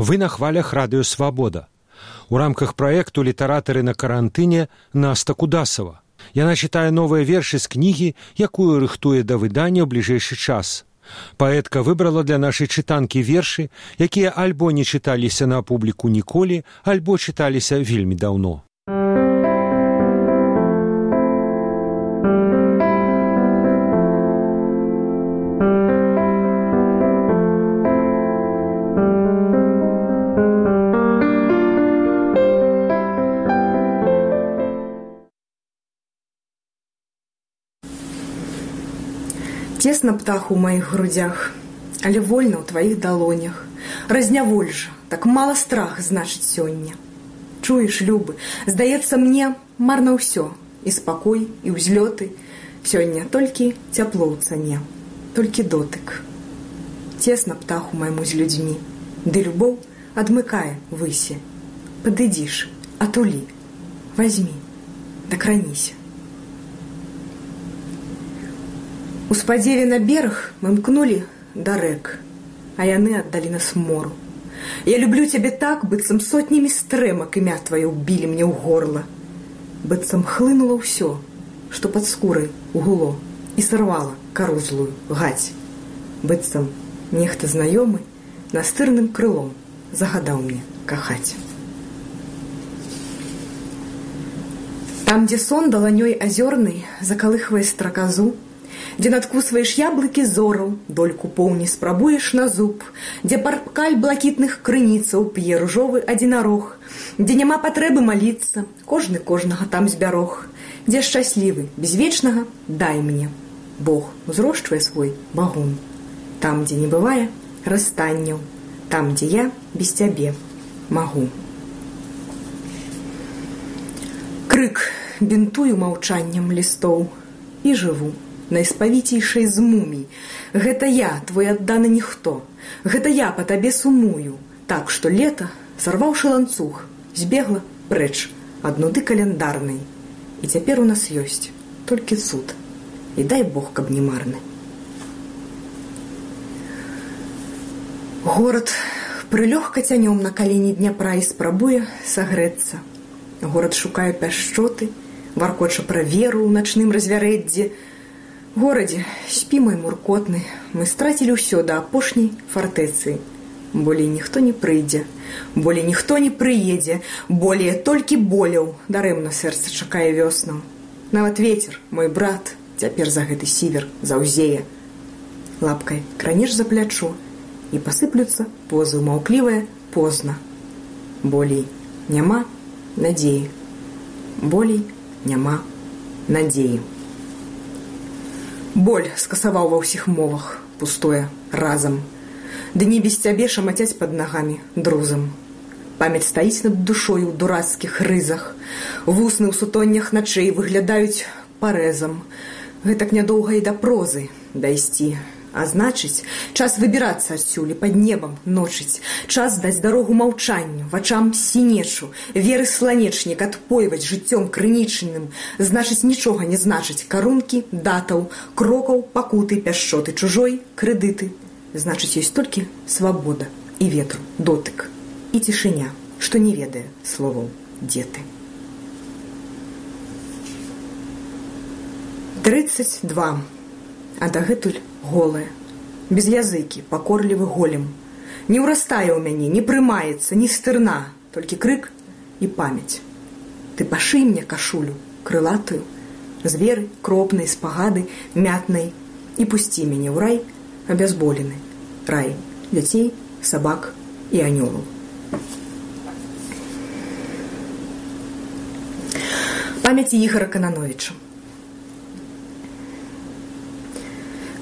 Вы на хвалях радыё свабода. У рамках праекту літаратары на карантыне Наста Кудасава. Яна чытае новыя вершы з кнігі, якую рыхтуе да выдання ў бліжэйшы час. Паэтка выбрала для нашай чытанкі вершы, якія альбо не чыталіся на публіку ніколі, альбо чыталіся вельмі даўно. Цесна птаху ў маіх грудзях, але вольна ў тваіх далонях. Разняволь жа, так мала страх значыць сёння. Чуеш любы, здаецца мне марна ўсё і спакой і ўзлёты сёння толькі цяпло ў цане, толькі дотык. Цесна птаху майму з людзьмі, ды любоў адмыкае высе. Падыдзіш, атулі, возьми, дакраніся. У спадзеве на бераг мы мкнулі да рэк, а яны аддалі нас мору. Я люблю цябе так, быццам сотнямі стрэмак імя твае ўбілі мне ў горла. быццам хлынула ўсё, што пад скурай угуло і сарвала карузлую гаць. быццам нехта знаёмы настырным крылом загадаў мне кахаць. Там, дзе сон даланёй азёрнай закалыхвае страказу, дзе надкусваеш яблыкі зораў дольку поўні спрабуеш на зуб дзе паркаль блакітных крыніцаў п'е ружовы адзінарог дзе няма патрэбы маліцца кожны кожнага там збярог. Дзе шчаслівы без вечнага дай мне. Бог узрошчвае свой багун. Там дзе не бывае расстанняў там дзе я без цябе магу. Крык бінтую маўчаннем лістоў і жыву найспавіцейшай з мумій. Гэта я, твой адданы ніхто. Гэта я па табе сумую. Так што лета, сарваўшы ланцуг, збегла прэч ад нуды каляндарнай. І цяпер у нас ёсць толькі суд. І дай Бог, каб не марны. Горад прылёгка цянём на калені дняпра і спрабуе сагрэцца. Горад шукае пяшчоты, варкоча пра веру ў начным развярэддзе, горадзе спі мой муркотны мы страцілі ўсё да апошняй фартэцыі болей ніхто не прыйдзе. Болей ніхто не прыедзе более толькі боляў дарэмна сэрца чакае вёснаў нават ветер мой брат цяпер за гэты сівер заўзее. Лапкай кранеш за плячо і пасыплюцца позы. Маўклівая позна. Болей няма надзеі. Болей няма надзеі Боль скасаваў ва ўсіх мовах пустое разам. Ды не без цябе шамацяць пад нагамі друзам. Памяць стаіць над душою ў дурацкіх рызах. Вусны ў сутоннях начэй выглядаюць парэзам. Гэтак нядоўга і да прозы дайсці А значыць, час выбірацца адсюль пад небам ночыць, час даць дарогу маўчанню, вачам сінечу, веры сланечнік адпойваць жыццём крынічным, значыць нічога не значыць. Карункі, датаў, крокаў, пакуты, пяшчоты чужой, крэдыты. Значыць, ёсць толькі свабода і ветру, дотык і цішыня, што не ведае словаў дзеты. 32 а дагэтуль голая без языкі пакорлівы голем. Не ўрастае ў мяне не прымаецца ні стырна толькі крык і памяць. Ты пашый мне кашулю крылатую зверы кропнай спагады мятнай і пусці мяне ў рай абязболены рай дзяцей сабак і анёлаў. Памяці ігора канановича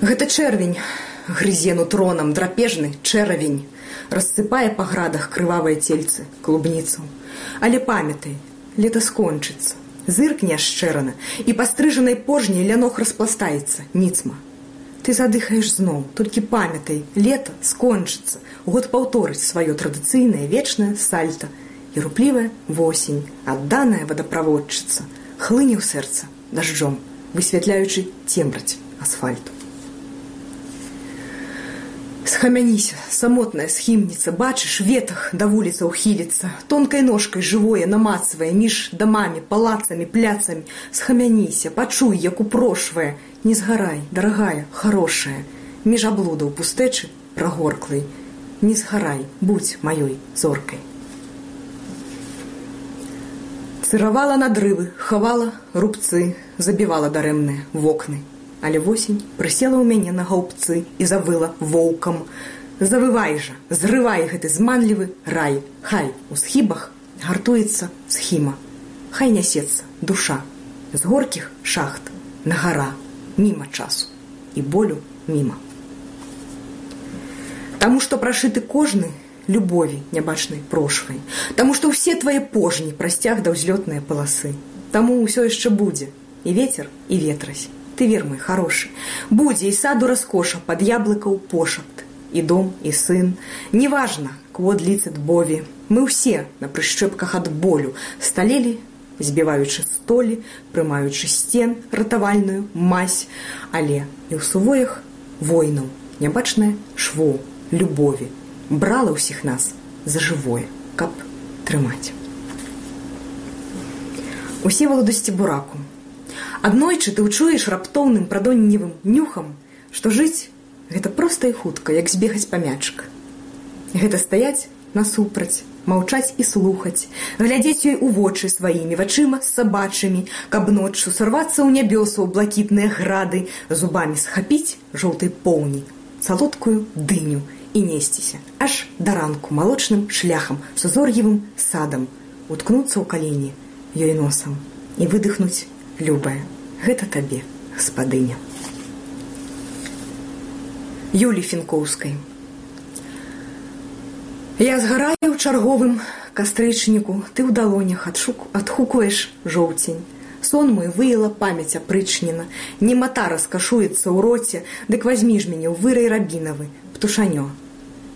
Гэта чэрвень. Грызену тронам драпежны чэравень. Рассыпае па градах крывавыя цельцы клубніцаў але памятай лета скончыцца. Зыркне ашчэрана і пастрыжанай пожняй лянох распластаецца ніцма. Ты задыхаеш зноў толькі памятай лета скончыцца. Год паўторыць сваё традыцыйнае вечнае сальта. І руплівая восень адданая вадаправодчыца. Хлыне ў сэрца дажджом высвятляючы цемраць асфальту Схамяніся, самотная схімніца, бачыш, ветах да вуліца ўхіліцца, тонкай ножкай жывое намацвае між дамамі, палацамі, пляцамі. Схамяніся, пачуй, як упрошвае, не згарай, дарагая, хорошая, між аблудаў пустэчы прагорклай, не згарай, будь маёй зоркай. Сыравала надрывы, хавала рубцы, забівала дарэмныя вокны. Але восень прысела ў мяне на гаўбцы і завыла воўкам. Завывай жа, зрывай гэты зманлівы рай, Хай у схібах гартуецца схіма. Хай нясецца душа з горкіх шахт на гара, міма часу і болю міма. Таму што прашыты кожны любові нябачнай прошвай, Таму што ўсе твае пожні прасцяг да ўзлётныя паласы. Таму ўсё яшчэ будзе і ветер і ветрась ты вер мой хороший. Будзе і саду раскоша под яблыкаў пошапт і дом і сын. Неважно квод ліцет бові мы ўсе на прышчэпках ад болю сталелі збіваючы столі прымаючы сцен ратавальную мазь. Але і ў сувоях войнаў нябачнае шво любові брала ўсіх нас за жывое каб трымаць усе валадасці бураку Аднойчы ты ўчуеш раптоўным прадонневым нюхам, што жыць гэта проста і хутка, як збегаць памячак. Гэта стаяць насупраць, маўчаць і слухаць, глядзець ёй у вочы сваімі вачыма з сабачымі, каб ноччу сарвацца ў нябёсу ў блакітныя грады, зубамі схапіць жоўтай поўні, салодкую дыню і несціся, аж да ранку малочным шляхам з узор'евым садам, уткнуцца ў калені ёй носам і выдыхнуць любая гэта табе гаспадыня. Юлі фінкоўскай. Я згараю ў чарговым кастрычніку ты ў далонях адшук адхукуеш жоўцень. Сон мой выяла памяць апрычнена. Не мата раскашуецца ў роце дык возьмі ж мяне ў вырай рабінавы птушанё.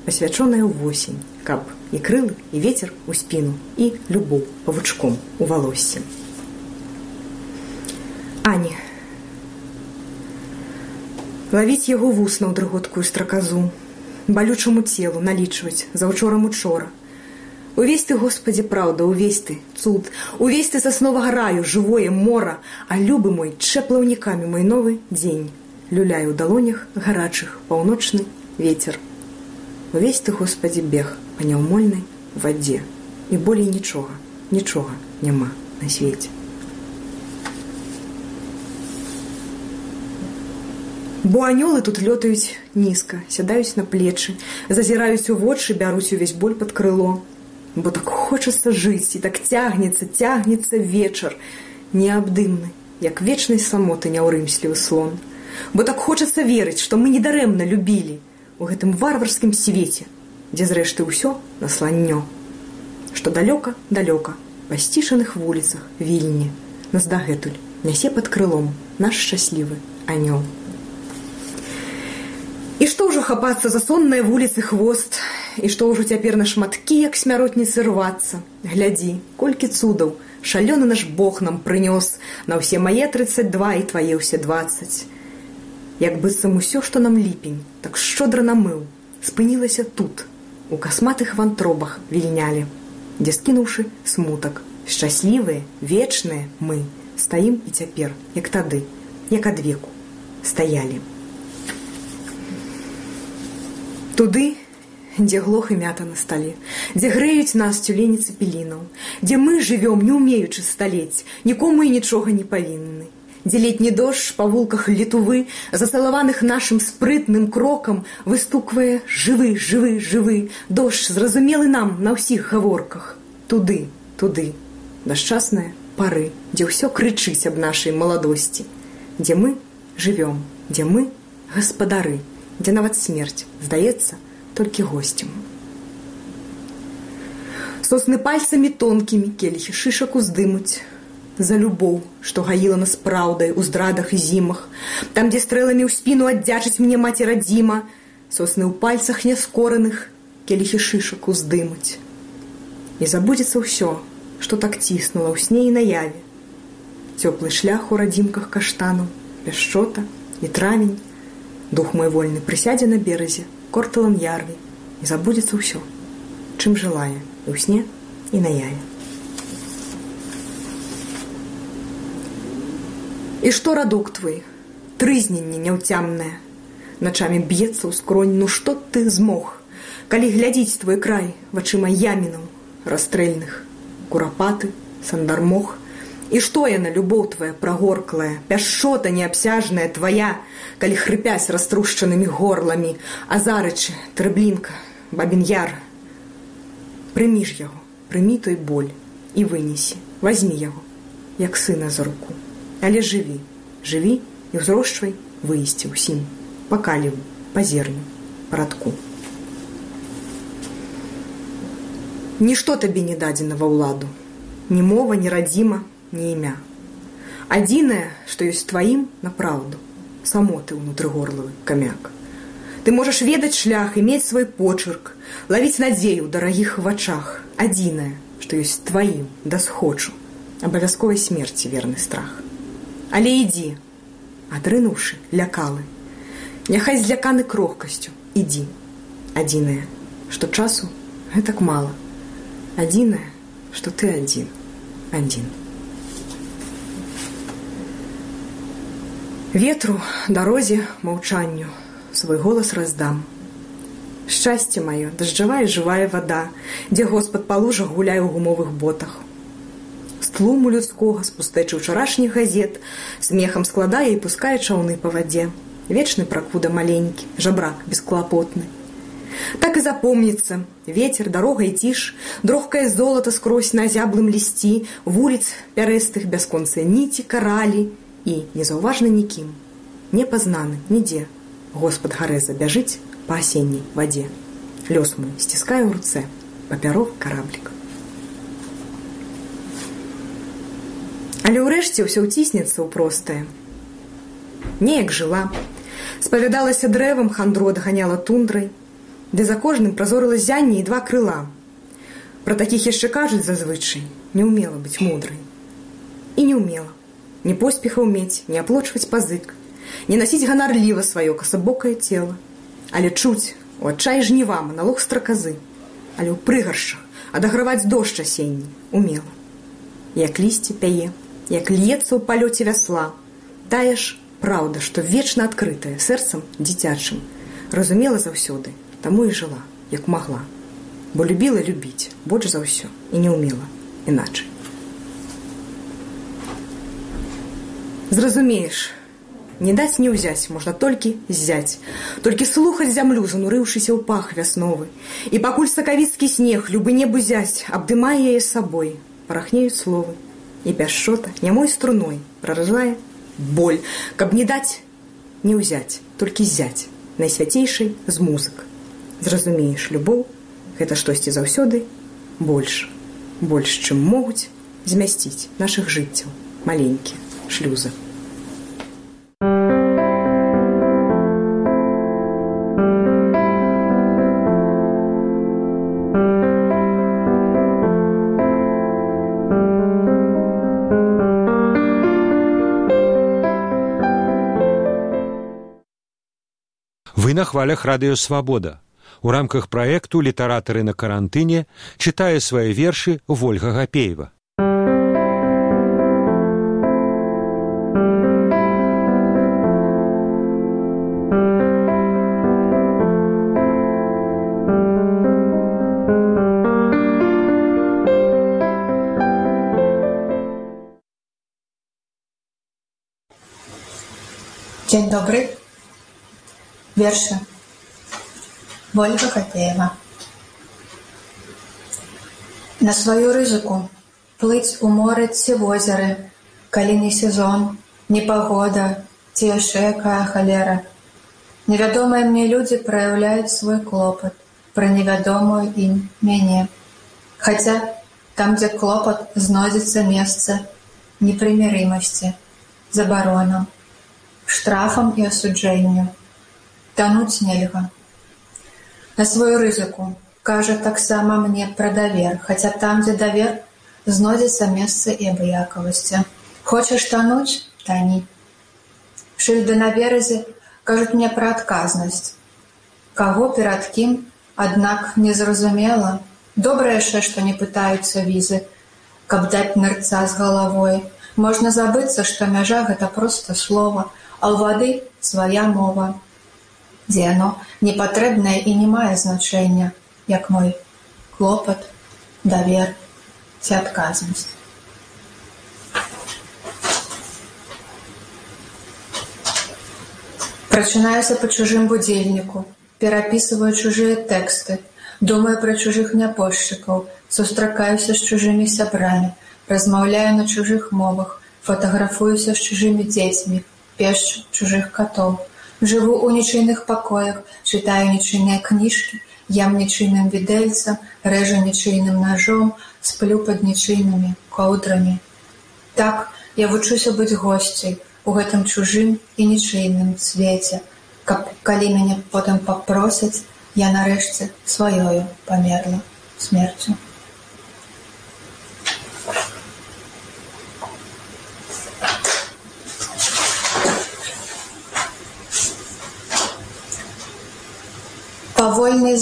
Пасвячоная ўвосень каб і крылы і ветер у спіну і любоў павучком у валоссем Ані. Лавіць яго вусна ў дрыготкую страказу, балючаму целу налічваць заўчорам учора. Увесь ты, Господі, праўда, увесь ты, цуд, увесь ты сасновага раю, жывое мора, а любы мой чэплаўнікамі мой новы дзень. Люляю ў далонях гарачых паўночны ветер. Увесь ты, Господі, бег па няўмольнай вадзе, і болей нічога, нічога няма на свеце. Бо анёлы тут лётаюць нізка, сядаюць на плечы, зазіраюць у вочы, бяруць увесь боль пад крыло. Бо так хочацца жыць і так цягнецца, цягнецца вечар, неабдымны, як вечнай самоты няўрымслівы слон. Бо так хочацца верыць, што мы недарэмна любілі у гэтым варварскім свеце, дзе зрэшты ўсё на сланнё. Што далёка, далёка, па сцішаных вуліцах вільні, нас дагэтуль нясе пад крылом наш шчаслівы анёл. І што ўжо хапацца за сонныя вуліцы хвост, і што ўжо цяпер на шматкі, як смяротніцы рвацца. Глядзі, колькі цудаў, шалёны наш Бог нам прынёс на ўсе мае 32 і твае ўсе 20. Як быццам усё, што нам ліпень, так шчодра намыў, спынілася тут, у касматых вантробах вільнялі, дзе скінуўшы смутак, шчаслівыя, вечныя мы стаім і цяпер, як тады, як адвеку стаялі. Туды, дзе глох і мята на стале, дзе грэюць нас цюлені цепелінаў, дзе мы жывём, не умеючы сталець, нікому і нічога не павінны. Дзе летні дождж па вулках літувы, засалаваных нашым спрытным крокам, выстуквае жывы, жывы, жывы, дождж зразумелы нам на ўсіх гаворках. Туды, туды, дашчасныя пары, дзе ўсё крычыць аб нашай маладосці, дзе мы жывём, дзе мы гаспадары дзе нават смерць здаецца толькі госцем. Сосны пальцамі тонкімі келіхі шышак уздымуць за любоў, што гаіла нас праўдай у здрадах і зімах, там, дзе стрэламі ў спіну аддзячыць мне маці радзіма, сосны ў пальцах няскораных келіхі шышак уздымуць. І забудзецца ўсё, што так ціснула ў сне і наяве. Цёплы шлях у радзімках каштанаў, пяшчота і травень, Дух мой вольны прысядзе на беразе корталам ярві, і забудзецца ўсё, чым жылае і ў сне і на яе. І што радок твой, трызненне няўцямнае, начамі б'ецца ў скронь, ну што ты змог, калі глядзіць твой край вачыма ямінаў расстрэльных, курапаты, сандармох, І што яна любоў твая прагорклая, пяшота неабсяжная твая, калі хрыпясь раструшчанымі горламі, а зарычы, трыблінка, бабін яр. Прымі ж яго, прымі той боль і вынесі, возьмі яго, як сына за руку. Але жыві, жыві і ўзрошчвай выйсці ўсім, пакаліву, пазерню, парадку. Нішто табе не дадзена ва ўладу, ні мова, ні радзіма, не імя. Адзінае, што ёсць тваім на праўду, самоты ўнутры горлавы камяк. Ты можаш ведаць шлях і мець свой почырк, лавіць надзею ў дарагіх вачах, адзінае, што ёсць тваім да схочу, абавязковай смерці верны страх. Але ідзі, адрынуўшы лякалы, Няхай зляканы крохкасцю, ідзі. Адзінае, што часу гэтак мала. Адзінае, што ты адзін, адзін. Ветру, дарозе, маўчанню свой голас раздам. Шчасце маё, дажджавая жывая вада, дзе Господ па лужах гуляе ў гумовых ботах. З тлуму людскога спустэчы ўчарашніх газет, смехам складае і пускае чаўны па вадзе. Вечны пракуда маленькі, жабрак бесклапотны. Так і запомніцца ветер, дарога і ціш, дрохкае золата скрозь на зяблым лісці, вуліц пярэстых бясконцыя ніці каралі, і незаўважны нікім, не пазнаны нідзе. Господ Гарэза бяжыць па асенняй вадзе. Лёс мой сціскае ў руцэ папяров караблік. Але ўрэшце ўсё ўціснецца ў простае. Неяк жыла, спавядалася дрэвам хандро адганяла тундрай, ды за кожным празорыла зянне і два крыла. Пра такіх яшчэ кажуць зазвычай, не ўмела быць мудрай. І не ўмела не поспехаў мець, не аплочваць пазык, не насіць ганарліва сваё касабокае цела, але чуць у адчай жніва налог страказы, але ў прыгаршах адаграваць дождж асенні умела. Як лісце пяе, як льецца ў палёце вясла, тая ж праўда, што вечна адкрытая сэрцам дзіцячым, разумела заўсёды, таму і жыла, як магла, бо любіла любіць больш за ўсё і не ўмела іначай. Зразумееш, не даць не ўзяць можна толькі зяць, толькі слухаць зямлю, занурыўшыся ў пах вясновы. І пакуль сакавіцкі снег любы не бузяць, абдымае яе сабой, парахнеюць словы. І пяшчота нямой струной праражае боль, каб не даць не ўзяць, толькі зяць найсвяцейшай з музык. Зразумееш любоў, гэта штосьці заўсёды больш, больш, чым могуць змясціць нашых жыццяў маленькія шлюзы. Вы на хвалях радыёвабода. У рамках праекту літаратары на карантыне чытае свае вершы Вольга Гапеева. Dzień dobry. Wiersze. Ольга Хатеева. На сваю рызыку плыць у моры ці возеры, калі не сезон, непагода ці яшчэ якая халера. Невядомыя мне людзі праяўляюць свой клопат пра невядомую ім мяне. Хаця там, дзе клопат знойдзецца месца непрымірымасці, забаронам, штрафам і асуджэнню. Тануць нельга. На сваю рызыку кажа таксама мне пра давер, хаця там, дзе давер, знойдзецца месца і абыякавасці. Хочаш тануць, тані. Шыльды на беразе кажуць мне пра адказнасць. Каго перад кім, аднак незразумела. Добра яшчэ, што не пытаюцца візы, каб даць нырца з галавой. Можна забыцца, што мяжа гэта проста слова, а ў вады свая мова, дзе яно непатрэбнае і не мае значэння, як мой клопат, давер ці адказнасць. Прачынаюся па чужым будзельніку, перапісываю чужыя тэксты, думаю пра чужых няпольшчыкаў, сустракаюся з чужымі сябрамі, размаўляю на чужых мовах, фотаграфуюся з чужымі дзецьмі, пешчу чужых катоў. Жыву ў нічыйных пакоях, чытаю нічыйныя кніжкі, ям нічыйным відэльцам, рэжу нічыйным ножом, сплю пад нічыйнымі коўдрамі. Так я вучуся быць госцей у гэтым чужым і нічыйным свеце, каб калі мяне потым папросяць, я нарэшце сваёю памерла смерцю.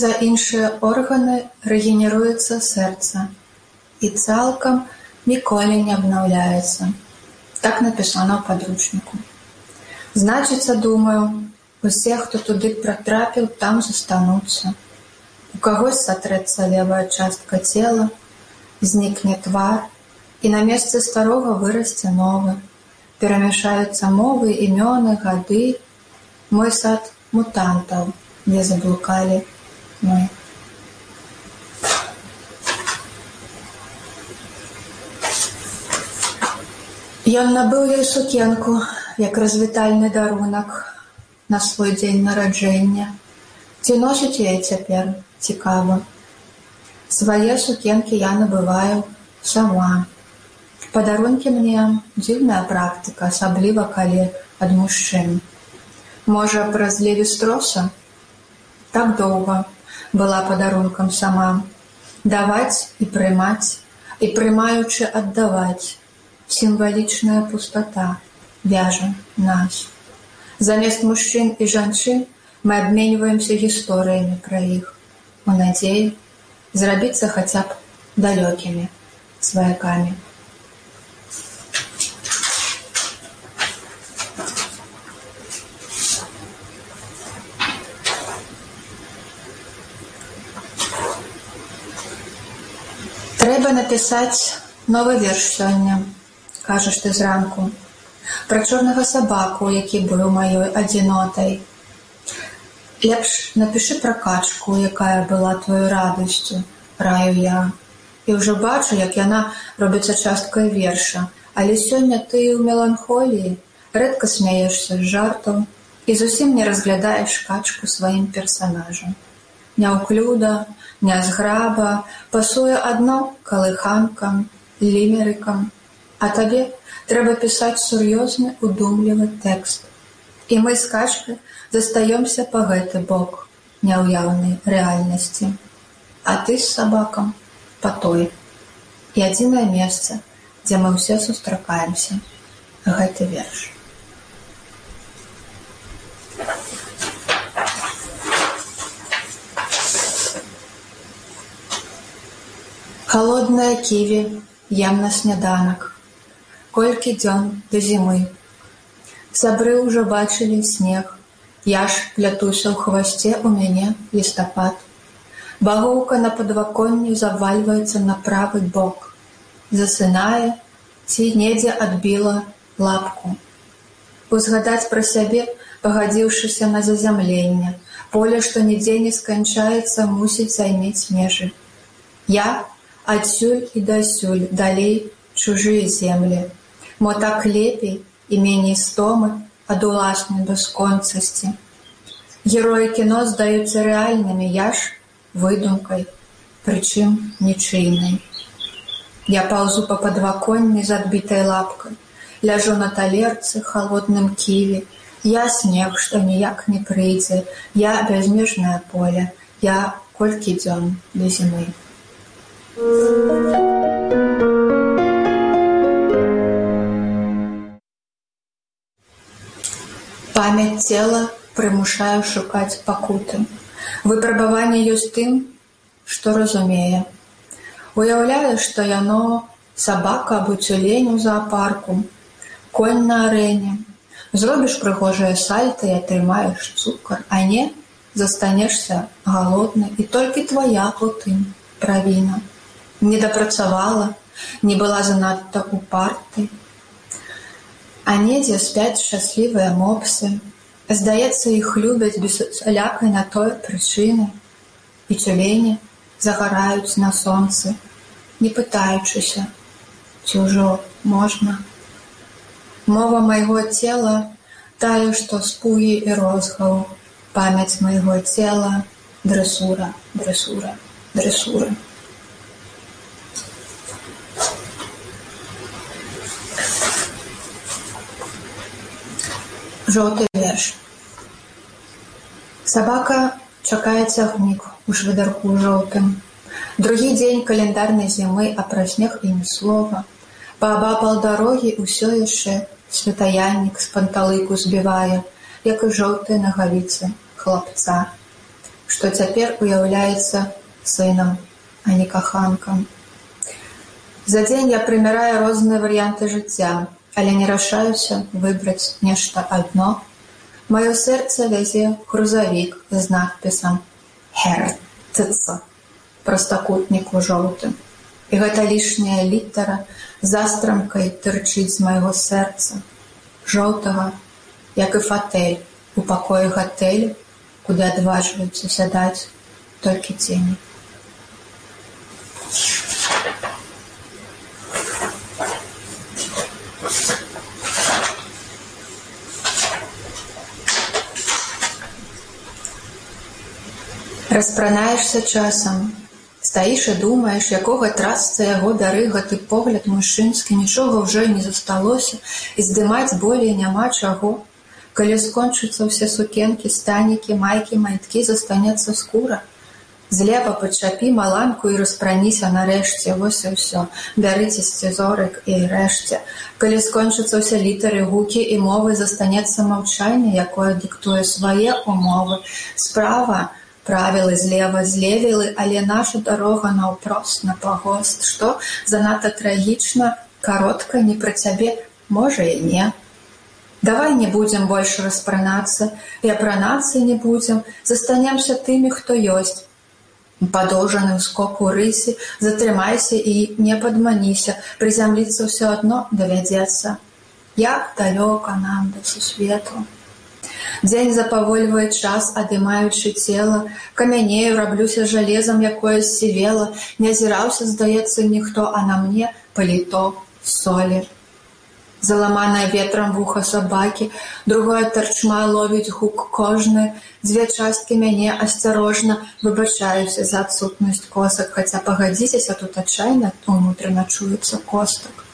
За іншыя органы рэгенеруецца сэрца і цалкам ніколі не абнаўляецца. Так напісана ў падручніку. Значыцца, думаю, усе, хто туды пратрапіў, там застануцца. У кагось сатрэцца левая частка цела, знікне твар, і на месцы старога вырасце новы. Перамяшаюцца мовы, імёны, гады, мой сад мутантаў не заблукалі мы. Ён набыў ёй сукенку, як развітальны дарунак на свой дзень нараджэння. Ці носіць яе цяпер цікава. Свае сукенкі я набываю сама. Падарункі мне дзіўная практыка, асабліва калі ад мужчын. Можа, праз левістроса так доўга была падарункам сама. Даваць і прымаць і прымаючы аддаваць сімвалічная пустата вяжа нас замест мужчын і жанчын мы абменьваемся гісторыямі пра іх у надзеі зрабіцца хаця б далёкімі сваякамі Трэба напісаць новы верш сёння, кажаш ты зранку, пра чорнага сабаку, які быў маёй адзінотай. Лепш напішы пра качку, якая была твою радасцю, раю я. І ўжо бачу, як яна робіцца часткай верша, але сёння ты ў меланхоліі рэдка смяешся з жартаў і зусім не разглядаеш качку сваім персанажам. Няўклюда, нязграба, пасуе адно калыханкам, лімерыкам, а табе трэба пісаць сур'ёзны удумлівы тэкст. І мы з качкай застаёмся па гэты бок няўяўнай рэальнасці. А ты з сабакам па той. І адзінае месца, дзе мы ўсе сустракаемся гэты верш. Халоднае ківі ем на сняданак. Колькі дзён да зімы. Сябры ўжо бачылі снег. Я ж плятуся ў хвасце ў мяне лістапад. Багоўка на падваконні завальваецца на правы бок. Засынае, ці недзе адбіла лапку. Узгадаць пра сябе, пагадзіўшыся на зазямленне, поле, што нідзе не сканчаецца, мусіць займець межы. Я адсюль і дасюль далей чужыя землі, мо так лепей і меней стомы ад уласнай бясконцасці. Героі кіно здаюцца рэальнымі я ж выдумкай, прычым нічыйнай. Я паўзу па падваконні з адбітай лапкай, ляжу на талерцы холодным ківі, я снег, што ніяк не прыйдзе, я бязмежнае поле, я колькі дзён для зімы. Памяць цела прымушае шукаць пакуты. Выпрабаванне ёсць тым, што разумее. Уяўляе, што яно сабака або цюлень у заапарку, конь на арэне. Зробіш прыгожае сальта і атрымаеш цукар, а не застанешся галодны і толькі твая потым правіна. Не дапрацавала, не была занадта упартай. А недзе спяць шчаслівыя мопсы. Здаецца, іх любяць без лякай на той прычыны. І цюлені загараюць на сонцы, не пытаючыся, ці ўжо можна. Мова майго цела тая, што спугі і розгаў, памяць майго цела, дрэсура, дрэсура, дрэсура. Жоўты верш. Сабака чакае цягнік у швыдарку жоўтым. Другі дзень каляндарнай зімы, а пра снег і ні слова. Паабапал дарогі ўсё яшчэ святаяннік з панталыку збівае, як і жоўтыя нагавіцы хлапца, што цяпер уяўляецца сынам, а не каханкам. За дзень я прыміраю розныя варыянты жыцця, але не рашаюся выбраць нешта адно. Маё сэрца вязе грузавік з надпісам «Херцыца» прастакутніку жоўтым. І гэта лішняя літара застрамкай тырчыць з майго сэрца, жоўтага, як і фатэль у пакоі гатэлю, куды адважваюцца сядаць толькі цені. Распранаешся часам, стаіш і думаеш, якога трасца яго бяры гэты погляд мужчынскі, нічога ўжо не засталося і здымаць болей няма чаго. Калі скончыцца ўсе сукенкі, станікі, майкі, майткі, застанецца скура. Злева падчапі маланку і распраніся нарэшце, вось і ўсё. Бярыце сцізорык і рэшце. Калі скончыцца ўсе літары, гукі і мовы, застанецца маўчанне, якое дыктуе свае умовы. Справа, правілы злева злевілы, але наша дарога наўпрост на пагост, што занадта трагічна, каротка не пра цябе, можа і не. Давай не будзем больш распранацца і апранацца не будзем, застанемся тымі, хто ёсць. Падоўжаны скок у рысе, затрымайся і не падманіся, прызямліцца ўсё адно давядзецца. Як далёка нам да сусвету. Дзень запавольвае час, адымаючы цела, камянею раблюся жалезам, якое сівела, не азіраўся, здаецца, ніхто, а на мне паліто, солі. Заламаная ветрам вуха сабакі, другое тарчма ловіць гук кожны, дзве часткі мяне асцярожна выбачаюся за адсутнасць косак, хаця пагадзіцеся тут адчайна унутрана чуецца костак.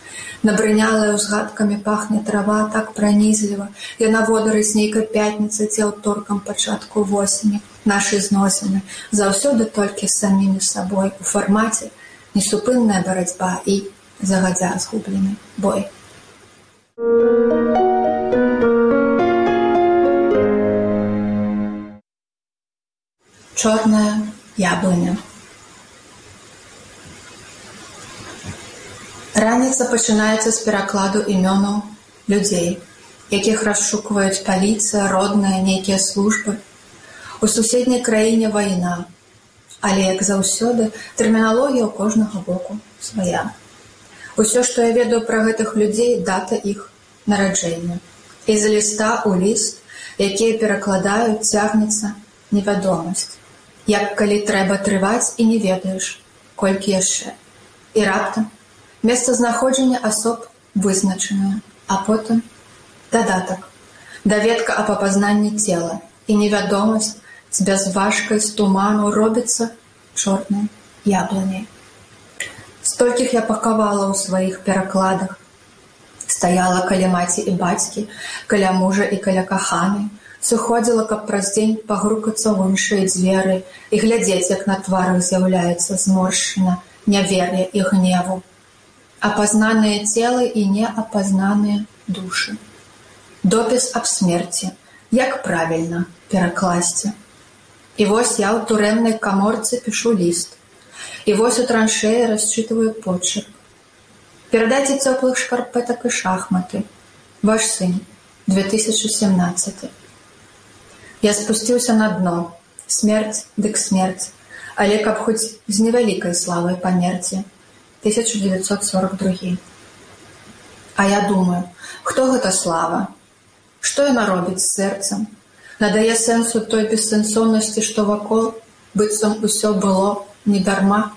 Набрынялая ўзгадкамі пахне трава так пранізліва, яна водарыць нейкай пятніцы ці аўторкам пачатку восені, нашы зносіны, заўсёды толькі з самімі сабой у фармаце несупынная барацьба і загадзя згублены бой. Чорная яблыня. Раніца пачынаецца з перакладу імёнаў людзей, якіх расшукваюць паліцыя, родныя, нейкія службы. У суседняй краіне вайна, але, як заўсёды, тэрміналогія ў кожнага боку свая. Усё, што я ведаю пра гэтых людзей, дата іх нараджэння. І з ліста ў ліст, якія перакладаюць, цягнецца невядомасць. Як калі трэба трываць і не ведаеш, колькі яшчэ. І раптам месцазнаходжанне асоб вызначанае, а потым дадатак, даведка аб апазнанні цела і невядомасць з бязважкай з туману робіцца чорнай яблыняй. Столькіх я пакавала ў сваіх перакладах. Стаяла каля маці і бацькі, каля мужа і каля каханы, сыходзіла, каб праз дзень пагрукацца ў іншыя дзверы і глядзець, як на тварах з'яўляецца зморшчына, нявер'я і гневу. Апазнаныя целы і неапазнаныя душы. Допіс аб смерці, як правільна перакласці. І вось я ў турэмнай каморцы пішу ліст. І вось у траншеі расчытываю почерк. Перадайце цёплых шкарпетак і шахматы. Ваш сын, 2017. Я спусціўся на дно. Смерць дык смерць, але каб хоць з невялікай славай памерці. 1942. А я думаю, хто гэта слава? Што яна робіць з сэрцам? надае сэнсу той бессэнсоўнасці, што вакол быццам усё было недарма.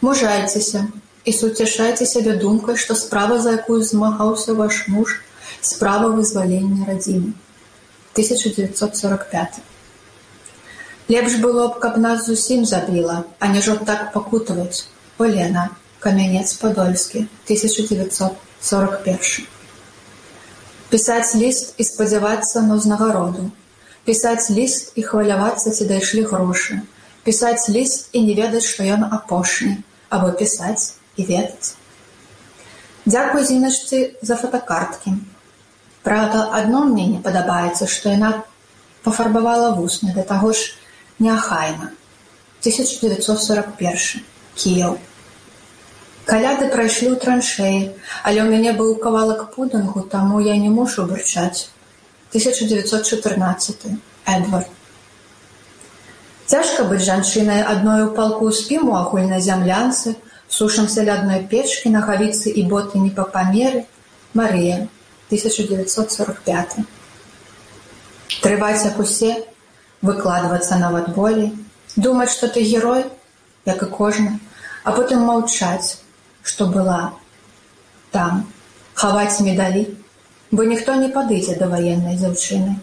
Мужайцеся і суцяшайце сябе думкай, што справа, за якую змагаўся ваш муж, справа вызвалення радзімы. 1945. Лепш было б, каб нас зусім забіла, а не жо так пакутаваць. Олена, камянец падольскі, 1941. Пісаць ліст і спадзявацца на ўзнагароду. Пісаць ліст і хвалявацца, ці дайшлі грошы. Пісаць ліст і не ведаць, што ён апошні, або пісаць і ведаць. Дзякуй зіначцы за фотокарткі. Праўда, адно мне не падабаецца, што яна пафарбавала вусны да таго ж неахайна. 1941 Кіяў. Каляды прайшлі ў траншеі, але ў мяне быў кавалак пудынгу, таму я не мушу бурчаць. 1914 Эдвард. Цяжка быць жанчынай адной у палку спім у агульнай зямлянцы, сушымся ля адной печкі, нагавіцы і боты не па памеры. Марыя, 1945. Трываць як усе, выкладвацца нават болей, думаць, што ты герой, як і кожны, а потым маўчаць, што была там. Хаваць медалі бо ніхто не падыдзе да ваеннай дзяўчыны.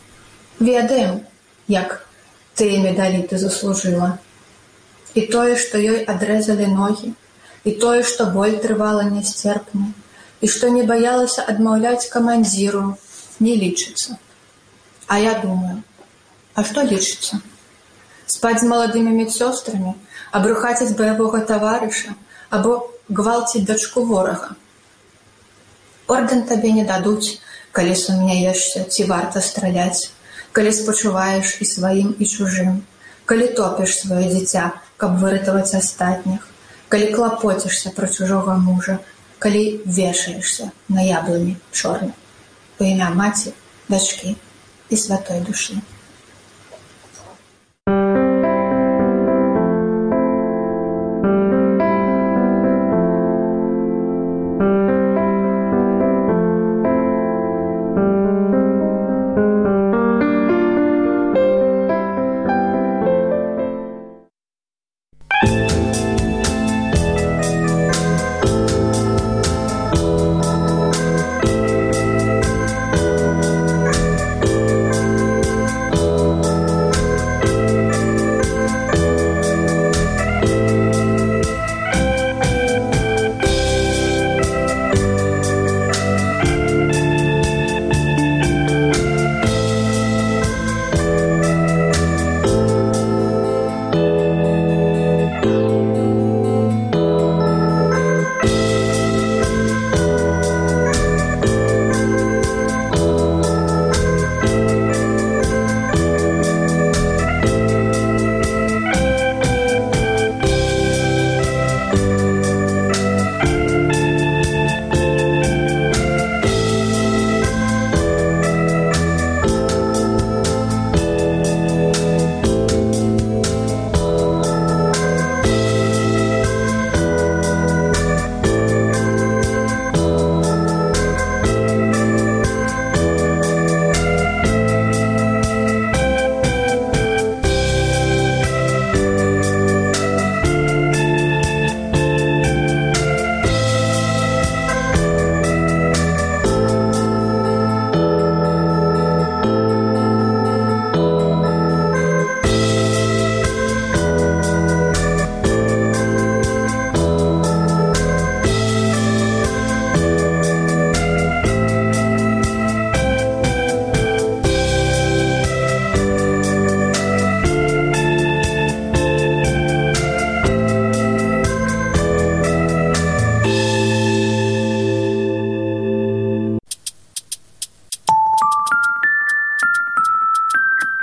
Ведаем як тыя медалі ты заслужыла. І тое што ёй адрэзалі ногі і тое што боль трывала нясцерпна і што не баялася адмаўляць камандзіру не лічыцца. А я думаю а што лічыцца? Спаць з маладымі медсёстрамі абрухаціць баявога таварыша або гвалціць дачку ворага. Ордэн табе не дадуць, калі сумняешся, ці варта страляць, калі спачуваеш і сваім і чужым, калі топіш сваё дзіця, каб выратаваць астатніх, калі клапоцішся пра чужога мужа, калі вешаешся на яблыні чорны, у імя маці, дачкі і святой душы.